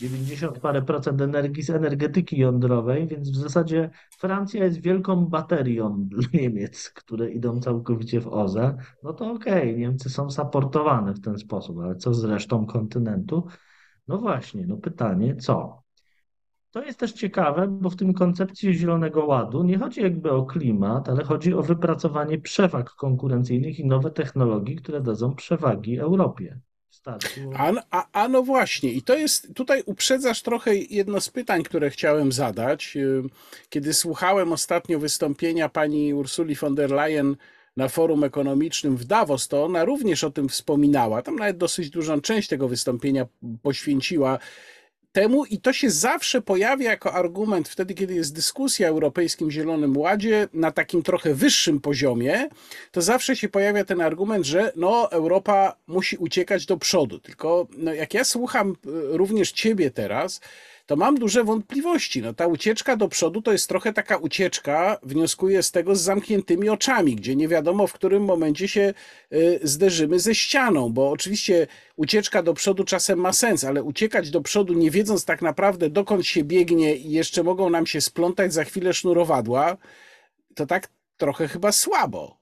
90 parę procent energii z energetyki jądrowej, więc w zasadzie Francja jest wielką baterią dla (laughs) Niemiec, które idą całkowicie w OZE. No to okej, Niemcy są saportowane w ten sposób, ale co z resztą kontynentu? No właśnie, no pytanie, co? To jest też ciekawe, bo w tym koncepcji Zielonego Ładu nie chodzi jakby o klimat, ale chodzi o wypracowanie przewag konkurencyjnych i nowe technologie, które dadzą przewagi Europie. W starciu o- A, a, a no właśnie, i to jest, tutaj uprzedzasz trochę jedno z pytań, które chciałem zadać. Kiedy słuchałem ostatnio wystąpienia pani Ursuli von der Leyen na forum ekonomicznym w Davos, to ona również o tym wspominała. Tam nawet dosyć dużą część tego wystąpienia poświęciła temu i to się zawsze pojawia jako argument wtedy, kiedy jest dyskusja o Europejskim Zielonym Ładzie na takim trochę wyższym poziomie, to zawsze się pojawia ten argument, że no, Europa musi uciekać do przodu. Tylko no, jak ja słucham y, również ciebie teraz, to mam duże wątpliwości. No, ta ucieczka do przodu to jest trochę taka ucieczka, wnioskuję z tego, z zamkniętymi oczami, gdzie nie wiadomo, w którym momencie się y, zderzymy ze ścianą, bo oczywiście ucieczka do przodu czasem ma sens, ale uciekać do przodu nie wiedząc tak naprawdę, dokąd się biegnie i jeszcze mogą nam się splątać za chwilę sznurowadła, to tak trochę chyba słabo.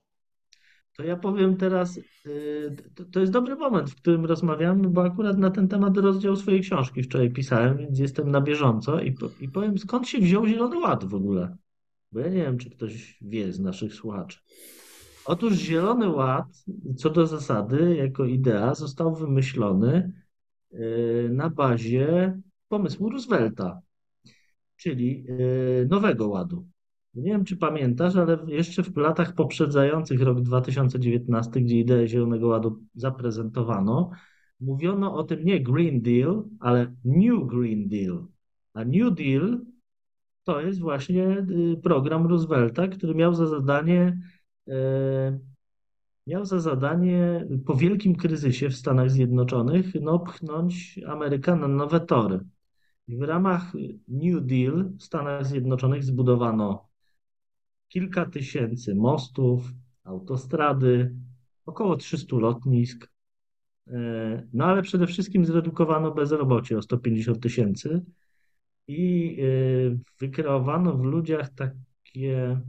To ja powiem teraz, y, to, jest dobry moment, w którym rozmawiamy, bo akurat na ten temat rozdział swojej książki wczoraj pisałem, więc jestem na bieżąco i, i powiem, skąd się wziął Zielony Ład w ogóle. Bo ja nie wiem, czy ktoś wie z naszych słuchaczy. Otóż Zielony Ład, co do zasady, jako idea, został wymyślony y, na bazie pomysłu Roosevelta, czyli y, Nowego Ładu. Nie wiem, czy pamiętasz, ale jeszcze w latach poprzedzających rok 2019, gdzie ideę Zielonego Ładu zaprezentowano, mówiono o tym nie Green Deal, ale New Green Deal. A New Deal to jest właśnie y, program Roosevelta, który miał za zadanie y, miał za zadanie po wielkim kryzysie w Stanach Zjednoczonych no, pchnąć Amerykę na nowe tory. W ramach New Deal w Stanach Zjednoczonych zbudowano kilka tysięcy mostów, autostrady, około 300 lotnisk. E, no ale przede wszystkim zredukowano bezrobocie o 150 tysięcy i e, wykreowano w ludziach takie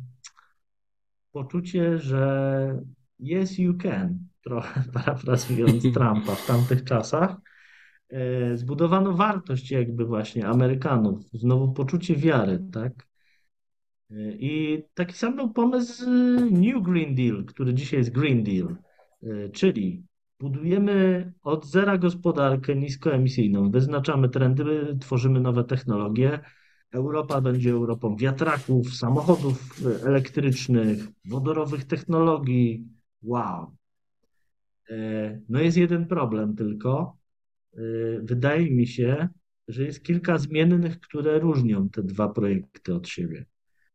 poczucie, że yes you can, (laughs) trochę parafrazując (laughs) Trumpa w tamtych czasach. E, zbudowano wartość jakby właśnie Amerykanów, znowu poczucie wiary, tak? I taki sam był pomysł New Green Deal, który dzisiaj jest Green Deal, czyli budujemy od zera gospodarkę niskoemisyjną, wyznaczamy trendy, tworzymy nowe technologie. Europa będzie Europą wiatraków, samochodów elektrycznych, wodorowych technologii. Wow. No jest jeden problem tylko. Wydaje mi się, że jest kilka zmiennych, które różnią te dwa projekty od siebie.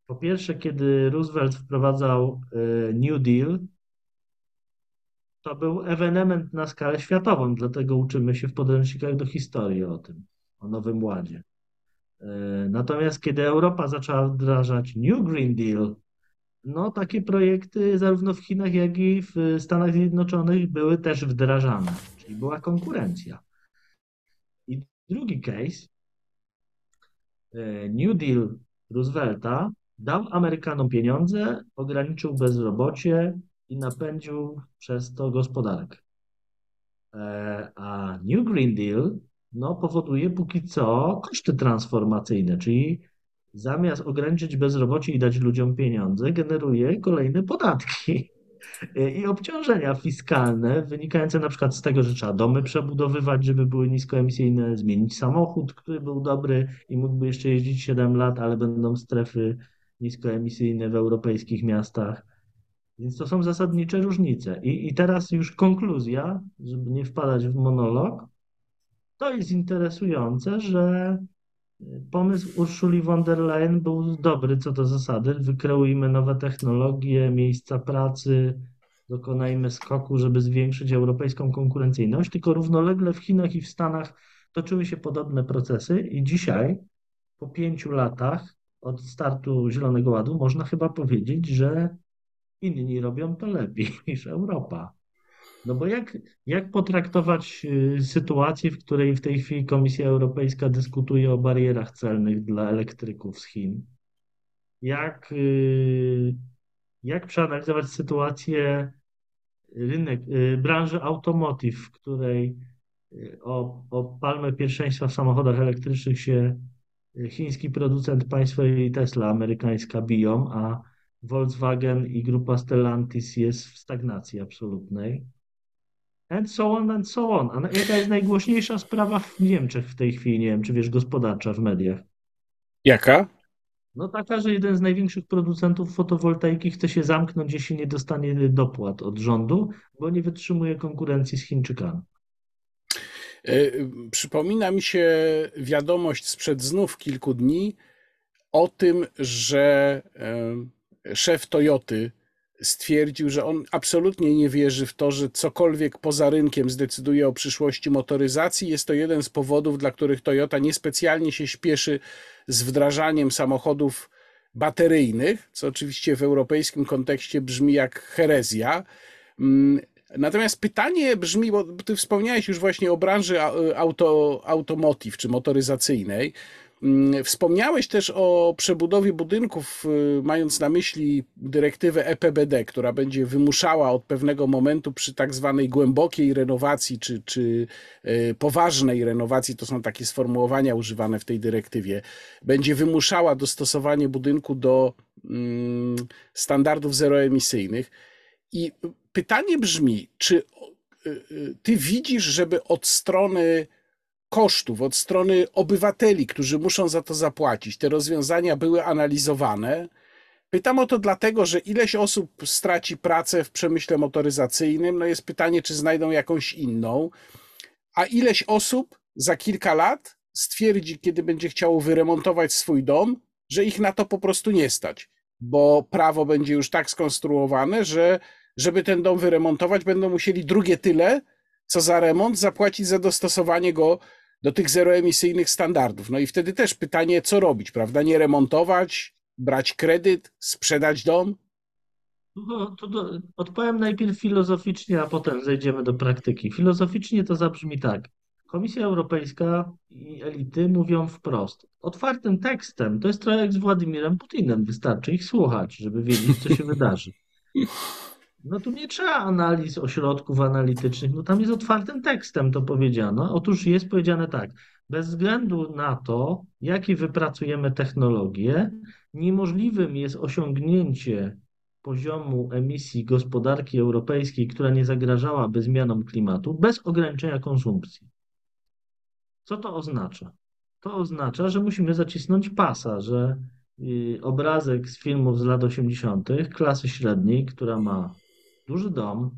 Po pierwsze, kiedy Roosevelt wprowadzał e, New Deal, to był ewenement na skalę światową, dlatego uczymy się w podręcznikach do historii o tym, o Nowym Ładzie. E, natomiast kiedy Europa zaczęła wdrażać New Green Deal, no takie projekty zarówno w Chinach, jak i w Stanach Zjednoczonych były też wdrażane, czyli była konkurencja. I drugi case, e, New Deal Roosevelta Dał Amerykanom pieniądze, ograniczył bezrobocie i napędził przez to gospodarkę. E, a New Green Deal no, powoduje póki co koszty transformacyjne, czyli zamiast ograniczyć bezrobocie i dać ludziom pieniądze, generuje kolejne podatki (laughs) i obciążenia fiskalne wynikające na przykład z tego, że trzeba domy przebudowywać, żeby były niskoemisyjne, zmienić samochód, który był dobry i mógłby jeszcze jeździć 7 lat, ale będą strefy niskoemisyjne w europejskich miastach. Więc to są zasadnicze różnice. I, I teraz już konkluzja, żeby nie wpadać w monolog. To jest interesujące, że pomysł Urszuli von der Leyen był dobry co do zasady. Wykreujmy nowe technologie, miejsca pracy, dokonajmy skoku, żeby zwiększyć europejską konkurencyjność. Tylko równolegle w Chinach i w Stanach toczyły się podobne procesy, i dzisiaj, po pięciu latach, od startu Zielonego Ładu można chyba powiedzieć, że inni robią to lepiej (laughs) niż Europa. No bo jak, jak potraktować y, sytuację, w której w tej chwili Komisja Europejska dyskutuje o barierach celnych dla elektryków z Chin? Jak, y, jak przeanalizować sytuację rynek, y, branży automotive, w której o, o palmę pierwszeństwa w samochodach elektrycznych się chiński producent państwowy Tesla amerykańska biją, a Volkswagen i grupa Stellantis jest w stagnacji absolutnej. And so on, and so on. A jaka jest najgłośniejsza sprawa w Niemczech w tej chwili? Nie wiem, czy wiesz, gospodarcza w mediach. Jaka? No taka, że jeden z największych producentów fotowoltaiki chce się zamknąć, jeśli nie dostanie dopłat od rządu, bo nie wytrzymuje konkurencji z Chińczykami. E, przypomina mi się wiadomość sprzed znów kilku dni o tym, że e, szef Toyoty stwierdził, że on absolutnie nie wierzy w to, że cokolwiek poza rynkiem zdecyduje o przyszłości motoryzacji. Jest to jeden z powodów, dla których Toyota niespecjalnie się śpieszy z wdrażaniem samochodów bateryjnych, co oczywiście w europejskim kontekście brzmi jak herezja. Natomiast pytanie brzmi, bo ty wspomniałeś już właśnie o branży auto, automotive czy motoryzacyjnej. Mm, wspomniałeś też o przebudowie budynków, y, mając na myśli dyrektywę EPBD, która będzie wymuszała od pewnego momentu przy tak zwanej głębokiej renowacji czy, czy y, poważnej renowacji, to są takie sformułowania używane w tej dyrektywie, będzie wymuszała dostosowanie budynku do mm, standardów zeroemisyjnych. I pytanie brzmi, czy y, ty widzisz, żeby od strony kosztów od strony obywateli, którzy muszą za to zapłacić, te rozwiązania były analizowane. Pytam o to dlatego, że ileś osób straci pracę w przemyśle motoryzacyjnym. No jest pytanie, czy znajdą jakąś inną, a ileś osób za kilka lat stwierdzi, kiedy będzie chciało wyremontować swój dom, że ich na to po prostu nie stać, bo prawo będzie już tak skonstruowane, że żeby ten dom wyremontować, będą musieli drugie tyle, co za remont zapłacić za dostosowanie go do tych zeroemisyjnych standardów. No i wtedy też pytanie, co robić, prawda? Nie remontować, brać kredyt, sprzedać dom? No, to do, odpowiem najpierw filozoficznie, a potem zejdziemy do praktyki. Filozoficznie to zabrzmi tak. Komisja Europejska i elity mówią wprost. Otwartym tekstem to jest trochę jak z Władimirem Putinem. Wystarczy ich słuchać, żeby wiedzieć, co się (laughs) wydarzy. No tu nie trzeba analiz ośrodków analitycznych, no tam jest otwartym tekstem to powiedziano. Otóż jest powiedziane tak, bez względu na to, jakie wypracujemy technologie, niemożliwym jest osiągnięcie poziomu emisji gospodarki europejskiej, która nie zagrażałaby zmianom klimatu, bez ograniczenia konsumpcji. Co to oznacza? To oznacza, że musimy zacisnąć pasa, że y, obrazek z filmów z lat 80. klasy średniej, która ma duży dom,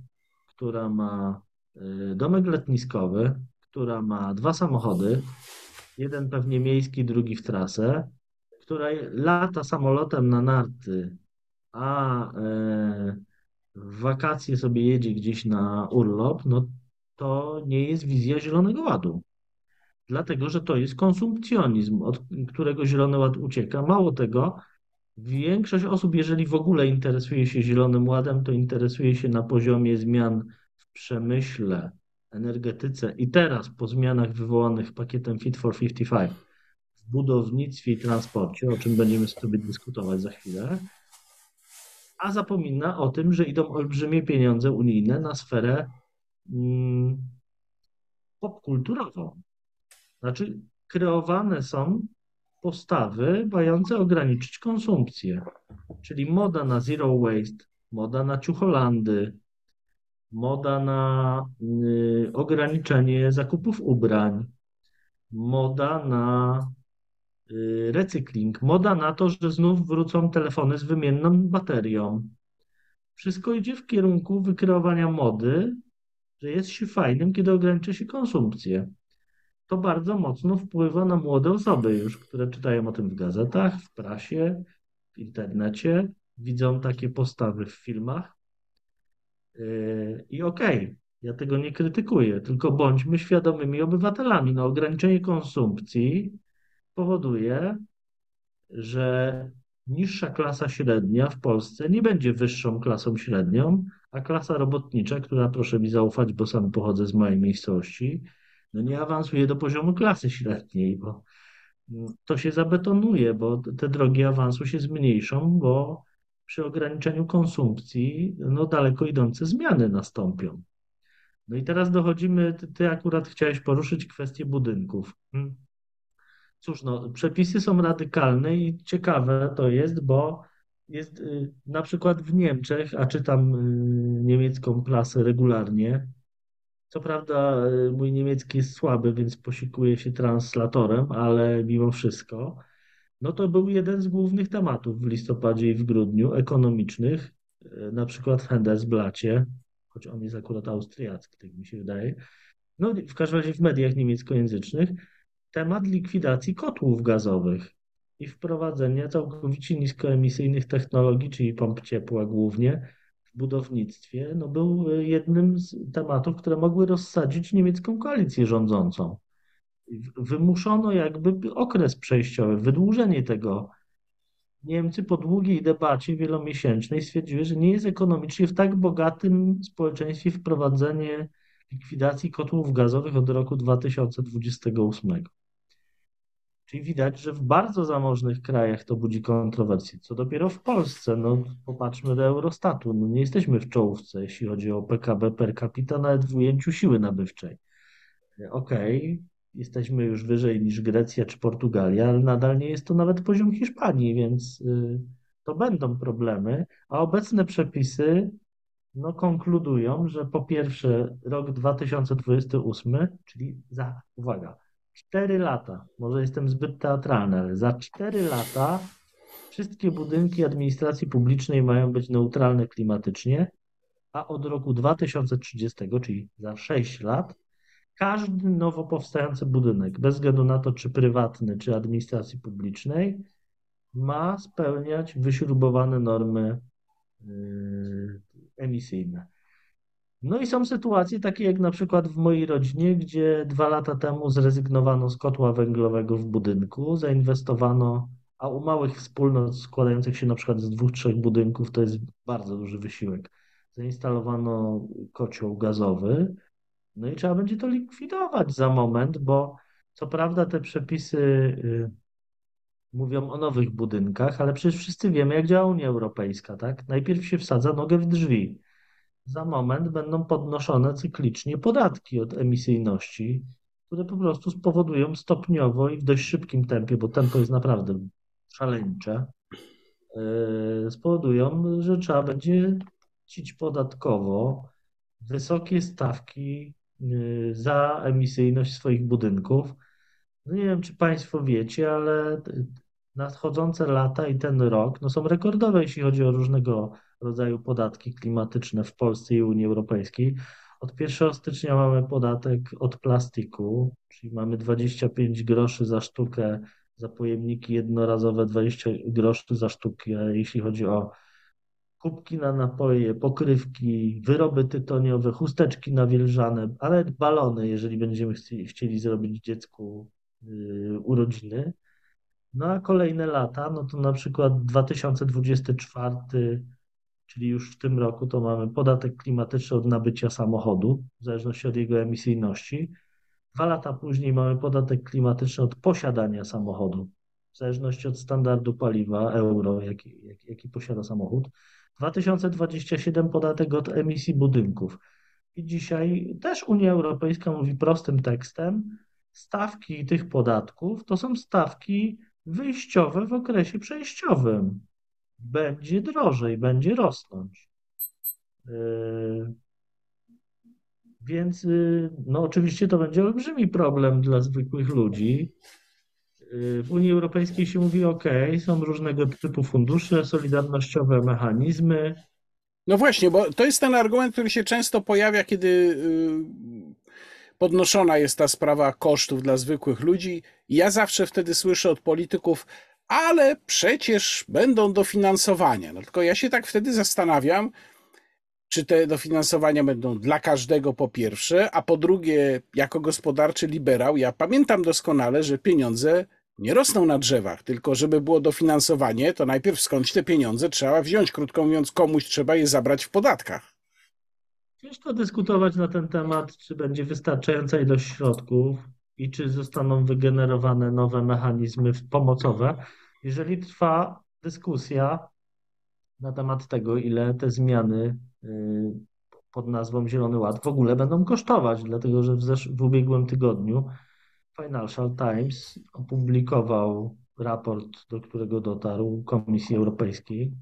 która ma y, domek letniskowy, która ma dwa samochody, jeden pewnie miejski, drugi w trasę, która lata samolotem na narty, a e, w wakacje sobie jedzie gdzieś na urlop, no to nie jest wizja Zielonego Ładu. Dlatego, że to jest konsumpcjonizm, od którego Zielony Ład ucieka. Mało tego, Większość osób, jeżeli w ogóle interesuje się Zielonym Ładem, to interesuje się na poziomie zmian w przemyśle, energetyce i teraz po zmianach wywołanych pakietem Fit for 55 w budownictwie i transporcie, o czym będziemy sobie dyskutować za chwilę, a zapomina o tym, że idą olbrzymie pieniądze unijne na sferę mm, popkulturową. Znaczy, kreowane są postawy mające ograniczyć konsumpcję, czyli moda na zero waste, moda na ciucholandy, moda na y, ograniczenie zakupów ubrań, moda na y, recykling, moda na to, że znów wrócą telefony z wymienną baterią. Wszystko idzie w kierunku wykreowania mody, że jest się fajnym, kiedy ogranicza się konsumpcję to bardzo mocno wpływa na młode osoby już, które czytają o tym w gazetach, w prasie, w internecie, widzą takie postawy w filmach. Yy, I okej, okay, ja tego nie krytykuję, tylko bądźmy świadomymi obywatelami. No, ograniczenie konsumpcji powoduje, że niższa klasa średnia w Polsce nie będzie wyższą klasą średnią, a klasa robotnicza, która proszę mi zaufać, bo sam pochodzę z mojej miejscowości, no nie awansuje do poziomu klasy średniej, bo to się zabetonuje, bo te drogi awansu się zmniejszą, bo przy ograniczeniu konsumpcji no daleko idące zmiany nastąpią. No i teraz dochodzimy, ty, akurat chciałeś poruszyć kwestię budynków. Hmm. Cóż, no, przepisy są radykalne i ciekawe to jest, bo jest y, na przykład w Niemczech, a czytam y, niemiecką prasę regularnie, co prawda y, mój niemiecki jest słaby, więc posikuję się translatorem, ale mimo wszystko, no to był jeden z głównych tematów w listopadzie i w grudniu ekonomicznych, y, na przykład Handelsblacie, choć on jest akurat austriacki, tak mi się wydaje. No w każdym razie w mediach niemieckojęzycznych temat likwidacji kotłów gazowych i wprowadzenia całkowicie niskoemisyjnych technologii, czyli pomp ciepła głównie, budownictwie no był e, jednym z tematów, które mogły rozsadzić niemiecką koalicję rządzącą. Wymuszono jakby okres przejściowy, wydłużenie tego. Niemcy po długiej debacie wielomiesięcznej stwierdziły, że nie jest ekonomicznie w tak bogatym społeczeństwie wprowadzenie likwidacji kotłów gazowych od roku 2028. Czyli widać, że w bardzo zamożnych krajach to budzi kontrowersje. Co dopiero w Polsce? No, popatrzmy do Eurostatu. No, nie jesteśmy w czołówce, jeśli chodzi o PKB per capita, nawet w ujęciu siły nabywczej. Okej, okay, jesteśmy już wyżej niż Grecja czy Portugalia, ale nadal nie jest to nawet poziom Hiszpanii, więc y, to będą problemy. A obecne przepisy no, konkludują, że po pierwsze rok 2028, czyli za, uwaga, 4 lata, może jestem zbyt teatralny, ale za 4 lata wszystkie budynki administracji publicznej mają być neutralne klimatycznie, a od roku 2030, czyli za 6 lat, każdy nowo powstający budynek, bez względu na to, czy prywatny, czy administracji publicznej, ma spełniać wyśrubowane normy yy, emisyjne. No i są sytuacje takie jak na przykład w mojej rodzinie, gdzie dwa lata temu zrezygnowano z kotła węglowego w budynku, zainwestowano, a u małych wspólnot składających się na przykład z dwóch, trzech budynków to jest bardzo duży wysiłek. Zainstalowano kocioł gazowy, no i trzeba będzie to likwidować za moment, bo co prawda te przepisy y, mówią o nowych budynkach, ale przecież wszyscy wiemy, jak działa Unia Europejska, tak? Najpierw się wsadza nogę w drzwi za moment będą podnoszone cyklicznie podatki od emisyjności, które po prostu spowodują stopniowo i w dość szybkim tempie, bo tempo jest naprawdę szaleńcze, yy, spowodują, że trzeba będzie płacić podatkowo wysokie stawki yy, za emisyjność swoich budynków. No nie wiem, czy Państwo wiecie, ale nadchodzące lata i ten rok no są rekordowe, jeśli chodzi o różnego rodzaju podatki klimatyczne w Polsce i Unii Europejskiej. Od 1 stycznia mamy podatek od plastiku, czyli mamy 25 groszy za sztukę za pojemniki jednorazowe, 20 groszy za sztukę, jeśli chodzi o kubki na napoje, pokrywki, wyroby tytoniowe, chusteczki nawilżane, ale balony, jeżeli będziemy chcieli zrobić dziecku yy, urodziny. No a kolejne lata, no to na przykład 2024 czyli już w tym roku to mamy podatek klimatyczny od nabycia samochodu, w zależności od jego emisyjności. Dwa lata później mamy podatek klimatyczny od posiadania samochodu, w zależności od standardu paliwa, euro, jaki, jaki, jaki posiada samochód. 2027 podatek od emisji budynków. I dzisiaj też Unia Europejska mówi prostym tekstem, stawki tych podatków to są stawki wyjściowe w okresie przejściowym będzie drożej, będzie rosnąć. Yy, więc yy, no oczywiście to będzie olbrzymi problem dla zwykłych ludzi. Yy, w Unii Europejskiej się mówi, OK, są różnego typu fundusze, solidarnościowe mechanizmy. No właśnie, bo to jest ten argument, który się często pojawia, kiedy podnoszona jest ta sprawa kosztów dla zwykłych ludzi. Ja zawsze wtedy słyszę od polityków, ale przecież będą dofinansowania. No tylko ja się tak wtedy zastanawiam, czy te dofinansowania będą dla każdego po pierwsze, a po drugie, jako gospodarczy liberał, ja pamiętam doskonale, że pieniądze nie rosną na drzewach, tylko żeby było dofinansowanie, to najpierw skądś te pieniądze trzeba wziąć. Krótko mówiąc, komuś trzeba je zabrać w podatkach. Ciężko dyskutować na ten temat, czy będzie wystarczająca ilość środków i czy zostaną wygenerowane nowe mechanizmy pomocowe, jeżeli trwa dyskusja na temat tego, ile te zmiany y, pod nazwą Zielony Ład w ogóle będą kosztować, dlatego że w, zesz- w ubiegłym tygodniu Financial Times opublikował raport, do którego dotarł Komisji Europejskiej.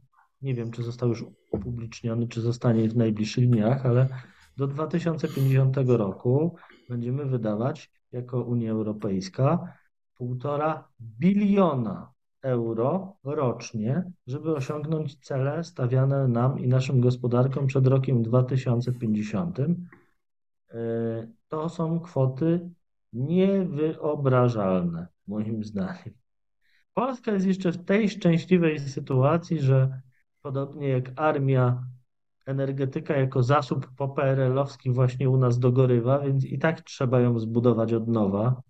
Nie wiem, czy został już upubliczniony, czy zostanie w najbliższych dniach, ale do 2050 roku będziemy wydawać jako Unia Europejska półtora biliona euro rocznie, żeby osiągnąć cele stawiane nam i naszym gospodarkom przed rokiem 2050. E, to są kwoty niewyobrażalne, moim zdaniem. Polska jest jeszcze w tej szczęśliwej sytuacji, że podobnie jak armia, energetyka jako zasób poprl-owski właśnie u nas dogorywa, więc i tak trzeba ją zbudować od nowa.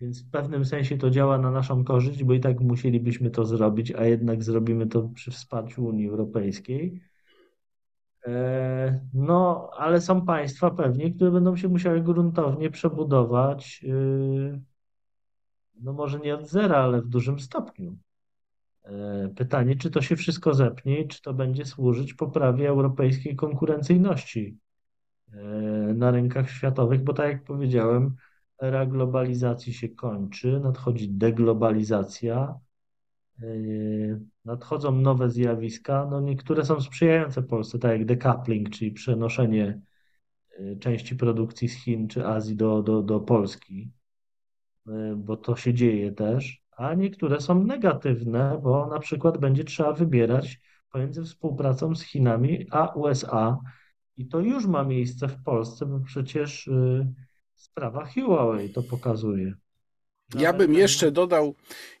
Więc w pewnym sensie to działa na naszą korzyść, bo i tak musielibyśmy to zrobić, a jednak zrobimy to przy wsparciu Unii Europejskiej. E, no, ale są państwa pewnie, które będą się musiały gruntownie przebudować y, no może nie od zera, ale w dużym stopniu. E, Pytanie, czy to się wszystko zepnie i czy to będzie służyć poprawie europejskiej konkurencyjności e, na rynkach światowych, bo tak jak powiedziałem, era globalizacji się kończy, nadchodzi deglobalizacja, e, nadchodzą nowe zjawiska. No niektóre są sprzyjające Polsce, tak jak decoupling, czyli przenoszenie części produkcji z Chin czy Azji do, do, do Polski, bo to się dzieje też, a niektóre są negatywne, bo na przykład będzie trzeba wybierać pomiędzy współpracą z Chinami a USA. I to już ma miejsce w Polsce, bo przecież y, sprawa Huawei to pokazuje. Ja bym jeszcze dodał,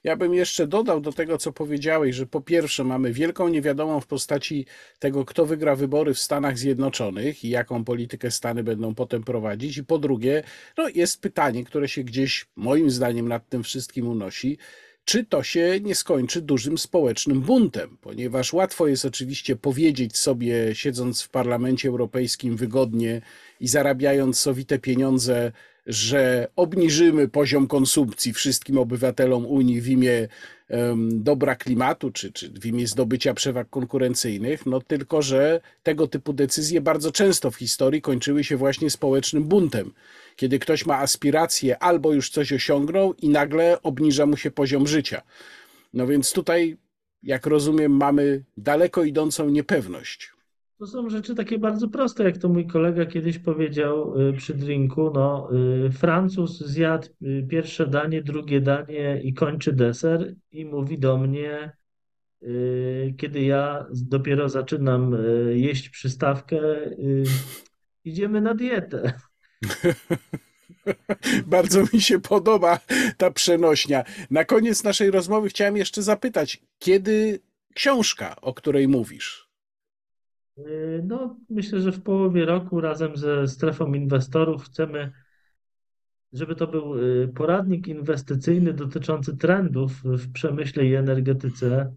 ja bym jeszcze dodał do tego, co powiedziałeś, że po pierwsze mamy wielką niewiadomą w postaci tego, kto wygra wybory w Stanach Zjednoczonych i jaką politykę Stany będą potem prowadzić. I po drugie, no jest pytanie, które się gdzieś moim zdaniem nad tym wszystkim unosi. Czy to się nie skończy dużym społecznym buntem? Ponieważ łatwo jest oczywiście powiedzieć sobie, siedząc w Parlamencie Europejskim wygodnie i zarabiając sowite pieniądze, że obniżymy poziom konsumpcji wszystkim obywatelom Unii w imię dobra klimatu czy, czy w imię zdobycia przewag konkurencyjnych, no tylko że tego typu decyzje bardzo często w historii kończyły się właśnie społecznym buntem, kiedy ktoś ma aspiracje albo już coś osiągnął i nagle obniża mu się poziom życia. No więc tutaj, jak rozumiem, mamy daleko idącą niepewność. To są rzeczy takie bardzo proste, jak to mój kolega kiedyś powiedział y, przy drinku. No, y, Francuz zjadł y, pierwsze danie, drugie danie i kończy deser i mówi do mnie, kiedy ja dopiero zaczynam jeść przystawkę, idziemy na dietę. (laughs) Bardzo mi się podoba ta przenośnia. Na koniec naszej rozmowy chciałem jeszcze zapytać, kiedy książka, o której mówisz? Y, No, myślę, że w połowie roku razem ze strefą inwestorów chcemy, żeby to był y, poradnik inwestycyjny dotyczący trendów w przemyśle i energetyce,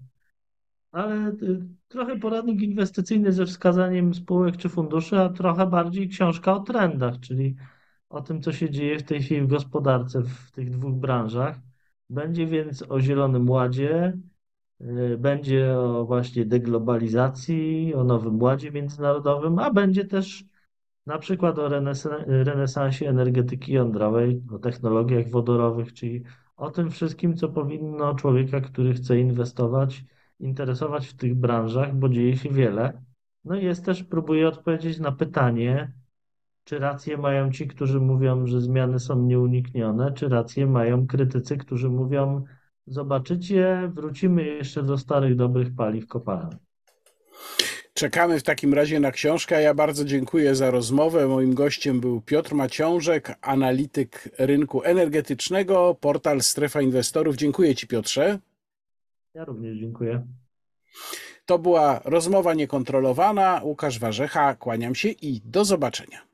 ale y, trochę poradnik inwestycyjny ze wskazaniem spółek czy funduszy, a trochę bardziej książka o trendach, czyli o tym, co się dzieje w tej chwili w gospodarce w tych dwóch branżach. Będzie więc o Zielonym Ładzie, będzie o właśnie deglobalizacji, o Nowym Ładzie Międzynarodowym, a będzie też na przykład o renesa- renesansie energetyki jądrowej, o technologiach wodorowych, czyli o tym wszystkim, co powinno człowieka, który chce inwestować, interesować w tych branżach, bo dzieje się wiele. No i jest też, próbuję odpowiedzieć na pytanie, czy rację mają ci, którzy mówią, że zmiany są nieuniknione, czy rację mają krytycy, którzy mówią, zobaczycie, wrócimy jeszcze do starych, dobrych paliw kopalnych. Czekamy w takim razie na książkę. Ja bardzo dziękuję za rozmowę. Moim gościem był Piotr Maciążek, analityk rynku energetycznego, portal Strefa Inwestorów. Dziękuję Ci, Piotrze. Ja również dziękuję. To była rozmowa niekontrolowana. Łukasz Warzecha, kłaniam się i do zobaczenia.